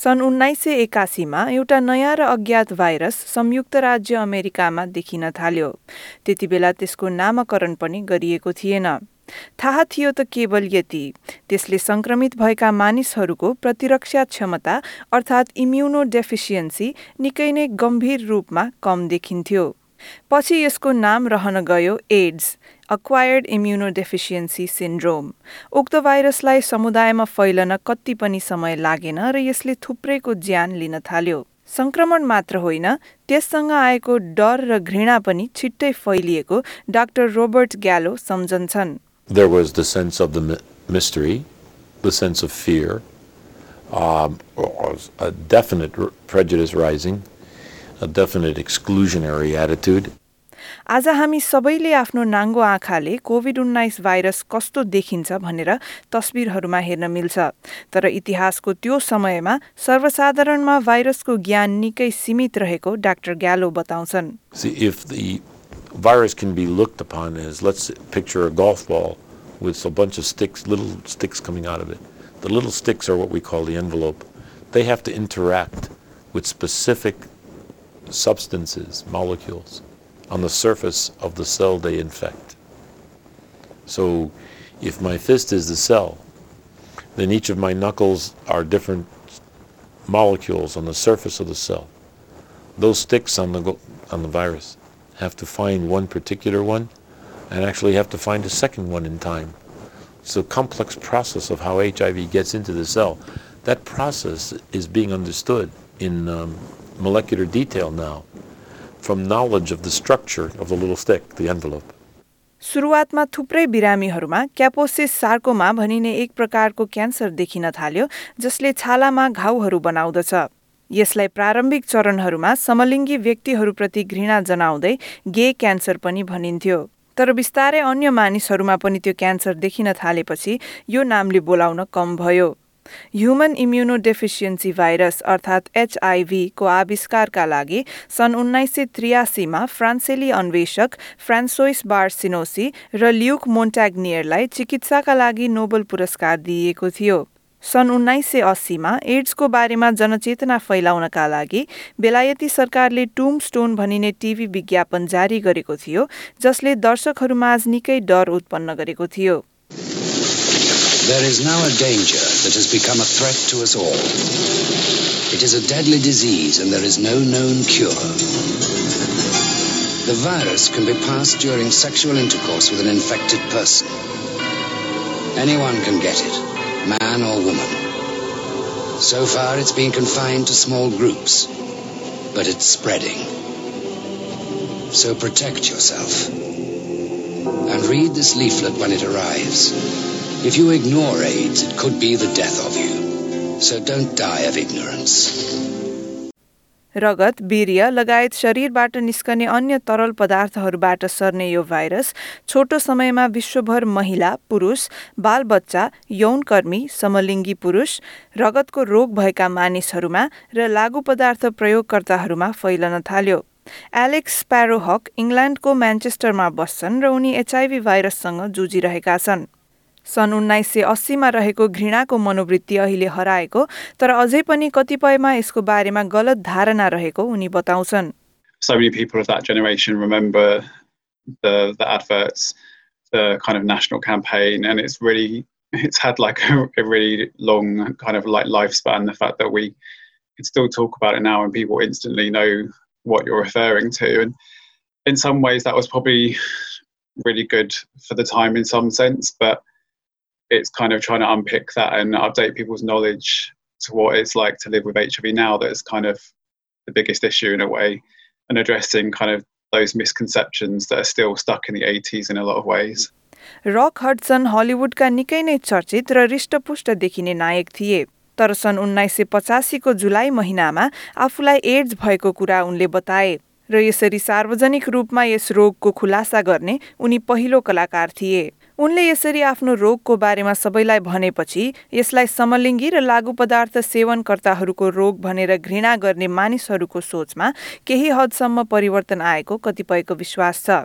सन् उन्नाइस सय एकासीमा एउटा नयाँ र अज्ञात भाइरस संयुक्त राज्य अमेरिकामा देखिन थाल्यो। त्यति बेला त्यसको नामकरण पनि गरिएको थिएन। थाहा थियो त केवल यति। त्यसले संक्रमित भएका मानिसहरूको प्रतिरक्षा क्षमता अर्थात् इम्युनो डेफिसियन्सी निकै नै गम्भीर रूपमा कम देखिन्थ्यो। पछि यसको नाम रहन गयो एड्स अक्वायर्ड इम्युनोडेफिसियन्सी सिन्ड्रोम उक्त भाइरसलाई समुदायमा फैलन कति पनि समय लागेन र यसले थुप्रैको ज्यान लिन थाल्यो। संक्रमण मात्र होइन त्यससँग आएको डर र घृणा पनि छिट्टै फैलिएको डाक्टर रोबर्ट ग्यालो सम्झन्छन्। There was a definite prejudice rising, a definite exclusionary attitude. आज हामी सबैले आफ्नो नाङ्गो आँखाले कोभिड उन्नाइस भाइरस कस्तो देखिन्छ भनेर तस्विरहरूमा हेर्न मिल्छ तर इतिहासको त्यो समयमा सर्वसाधारणमा भाइरसको ज्ञान निकै सीमित रहेको डाक्टर ग्यालो बताउँछन् virus can be looked upon as let's picture a golf ball with a bunch of sticks, little sticks coming out of it. The little sticks are what we call the envelope. They have to interact with specific substances, molecules on the surface of the cell they infect. So if my fist is the cell, then each of my knuckles are different molecules on the surface of the cell. Those sticks on the, on the virus have to find one particular one and actually have to find a second one in time. It's a complex process of how HIV gets into the cell. That process is being understood in um, molecular detail now from knowledge of the structure of the little stick, the envelope. सुरुवातमा थुप्रै बिरामीहरूमा क्यापोसिस sarcoma भनिने एक प्रकारको cancer देखिन थाल्यो जसले छालामा घाउहरू बनाउँदछ। यसलाई प्रारम्भिक चरणहरूमा समलिङ्गी व्यक्तिहरूप्रति घृणा जनाउँदै गे क्यान्सर पनि भनिन्थ्यो। तर बिस्तारै अन्य मानिसहरूमा पनि त्यो क्यान्सर देखिन थालेपछि यो नामले बोलाउन कम भयो। ह्युमन इम्युनोडेफिसियन्सी भाइरस अर्थात् एचआइभीको आविष्कारका लागि सन् उन्नाइस सय त्रियासीमा फ्रान्सेली अन्वेषक फ्रान्सोइस बार्सिनोसी र ल्युक मोन्ट्याग्नियरलाई चिकित्साका लागि नोबल पुरस्कार दिइएको थियो। सन् उन्नाइस सय अस्सीमा एड्सको बारेमा जनचेतना फैलाउनका लागि बेलायती सरकारले टुम स्टोन भनिने टिभी विज्ञापन जारी गरेको थियो जसले दर्शकहरूमाझ निकै डर उत्पन्न गरेको थियो। There is now a danger that has become a threat to us all. It is a deadly disease and there is no known cure. The virus can be passed during sexual intercourse with an infected person. Anyone can get it, man or woman. So far it's been confined to small groups, but it's spreading. So protect yourself. And read this leaflet when it arrives. If you ignore AIDS, it could be the death of you. So don't die of ignorance. रगत वीर्य लगायत शरीरबाट निस्कने अन्य तरल पदार्थहरूबाट सर्ने यो virus छोटो समयमा विश्वभर महिला पुरुष बालबच्चा यौनकर्मी समलिङ्गी पुरुष रगतको रोग भएका मानिसहरूमा र लागू पदार्थ प्रयोगकर्ताहरूमा फैलन थाल्यो एलेक्स प्यारोहक इङ्ल्यान्डको म्यान्चेस्टरमा बस्छन् र उनी एचआइभी भाइरससँग जुझिरहेका छन् सन् उन्नाइस सय अस्सीमा रहेको घृणाको मनोवृत्ति अहिले हराएको तर अझै पनि कतिपयमा यसको बारेमा गलत धारणा रहेको उनी बताउँछन् So many people of that generation remember the the adverts, the kind of national campaign, and it's really it's had like a, a really long kind of like lifespan. The fact that we can still talk about it now and people instantly know what you're referring to, and in some ways that was probably really good for the time in some sense, but it's kind of trying to unpick that and update people's knowledge to what it's like to live with HIV now that's kind of the biggest issue in a way and addressing kind of those misconceptions that are still stuck in the 80s in a lot of ways. Rock Hudson हलिउडका निकै नै चर्चित र रिष्टपुष्ट देखिने नायक थिए तर सन् उन्नाइस सय पचासीको जुलाई महिनामा आफूलाई एड्स भएको कुरा उनले बताए र यसरी सार्वजनिक रूपमा यस रोगको खुलासा गर्ने उनी पहिलो कलाकार थिए उनले यसरी आफ्नो रोगको बारेमा सबैलाई भनेपछि यसलाई समलिङ्गी र लागू पदार्थ सेवनकर्ताहरूको रोग भनेर घृणा गर्ने मानिसहरूको सोचमा केही हदसम्म परिवर्तन आएको कतिपयको विश्वास छ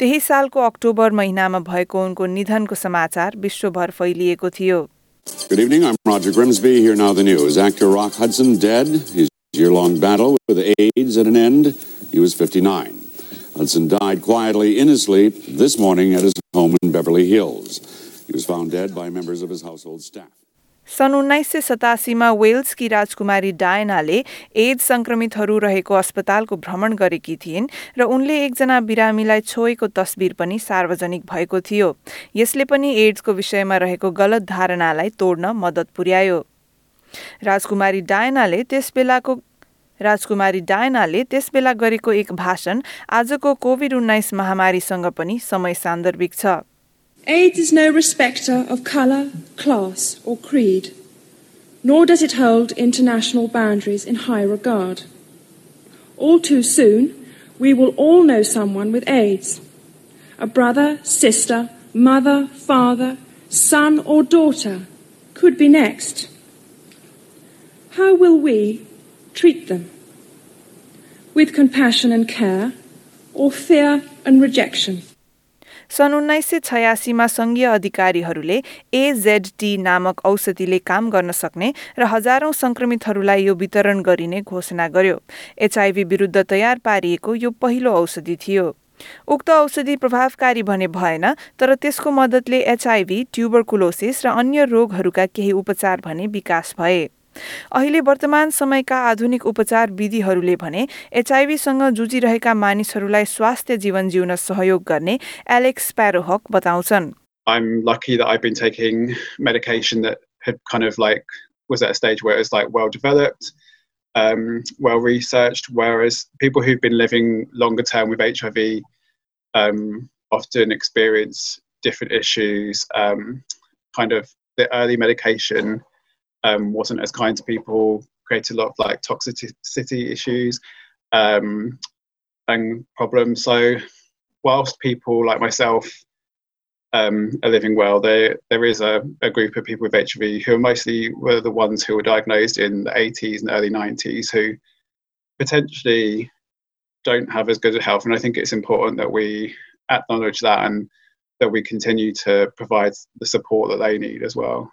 त्यही सालको अक्टोबर महिनामा भएको उनको निधनको समाचार विश्वभर फैलिएको थियो Good evening. I'm Roger Grimsby. Here now the news. Actor Rock Hudson dead. His year-long battle with AIDS at an end. He was 59. Hudson died quietly in his sleep this morning at his home in Beverly Hills. He was found dead by members of his household staff. सन् उन्नाइस सय सतासीमा वेल्सकी राजकुमारी डायनाले AIDS संक्रमितहरू रहेको अस्पतालको भ्रमण गरेकी थिइन् र उनले एकजना बिरामीलाई छोएको तस्बिर पनि सार्वजनिक भएको थियो यसले पनि एड्सको विषयमा रहेको गलत धारणालाई तोड्न मद्दत पुर्यायो राजकुमारी डायनाले त्यस बेलाको राजकुमारी डायनाले त्यसबेला गरेको एक भाषण आजको कोभिड उन्नाइस महामारीसँग पनि समय सान्दर्भिक छ AIDS is no respecter of colour, class, or creed, nor does it hold international boundaries in high regard. All too soon, we will all know someone with AIDS a brother, sister, mother, father, son, or daughter could be next. How will we treat them? With compassion and care, or fear and rejection? सन् उन्नाइस सय छयासीमा सङ्घीय अधिकारीहरूले एजेडटी नामक औषधिले काम गर्न सक्ने र हजारौं संक्रमितहरूलाई यो वितरण गरिने घोषणा गर्यो एचआईभी विरुद्ध तयार पारिएको यो पहिलो औषधि थियो उक्त औषधि प्रभावकारी भने भएन तर त्यसको मद्दतले एचआईभी ट्युबरकुलोसिस र अन्य रोगहरूका केही उपचार भने विकास भए अहिले वर्तमान समयका आधुनिक उपचार विधिहरूले भने एचआईभीसँग जुझिरहेका मानिसहरूलाई स्वास्थ्य जीवन जिउन सहयोग गर्ने एलेक्स प्यारोहक बताउँछन् I'm lucky that I've been taking medication that had kind of like was at a stage where it was like well developed, um, well researched. Whereas people who've been living longer term with HIV um, often experience different issues. Um, kind of the early medication um, wasn't as kind to people, created a lot of like toxicity issues um, and problems. So, whilst people like myself um, are living well, there there is a, a, group of people with HIV who are mostly were the ones who were diagnosed in the 80s and early 90s who potentially don't have as good a health. And I think it's important that we acknowledge that and that we continue to provide the support that they need as well.